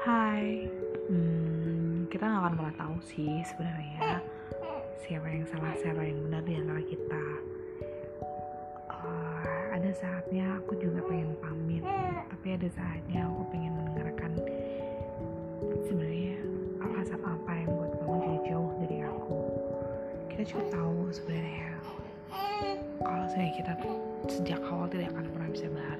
Hai, hmm, kita nggak akan pernah tahu sih sebenarnya siapa yang salah siapa yang benar di antara kita uh, ada saatnya aku juga pengen pamit tapi ada saatnya aku pengen mendengarkan sebenarnya alasan apa yang buat kamu jadi jauh dari aku kita juga tahu sebenarnya kalau saya kita sejak awal tidak akan pernah bisa bahagia.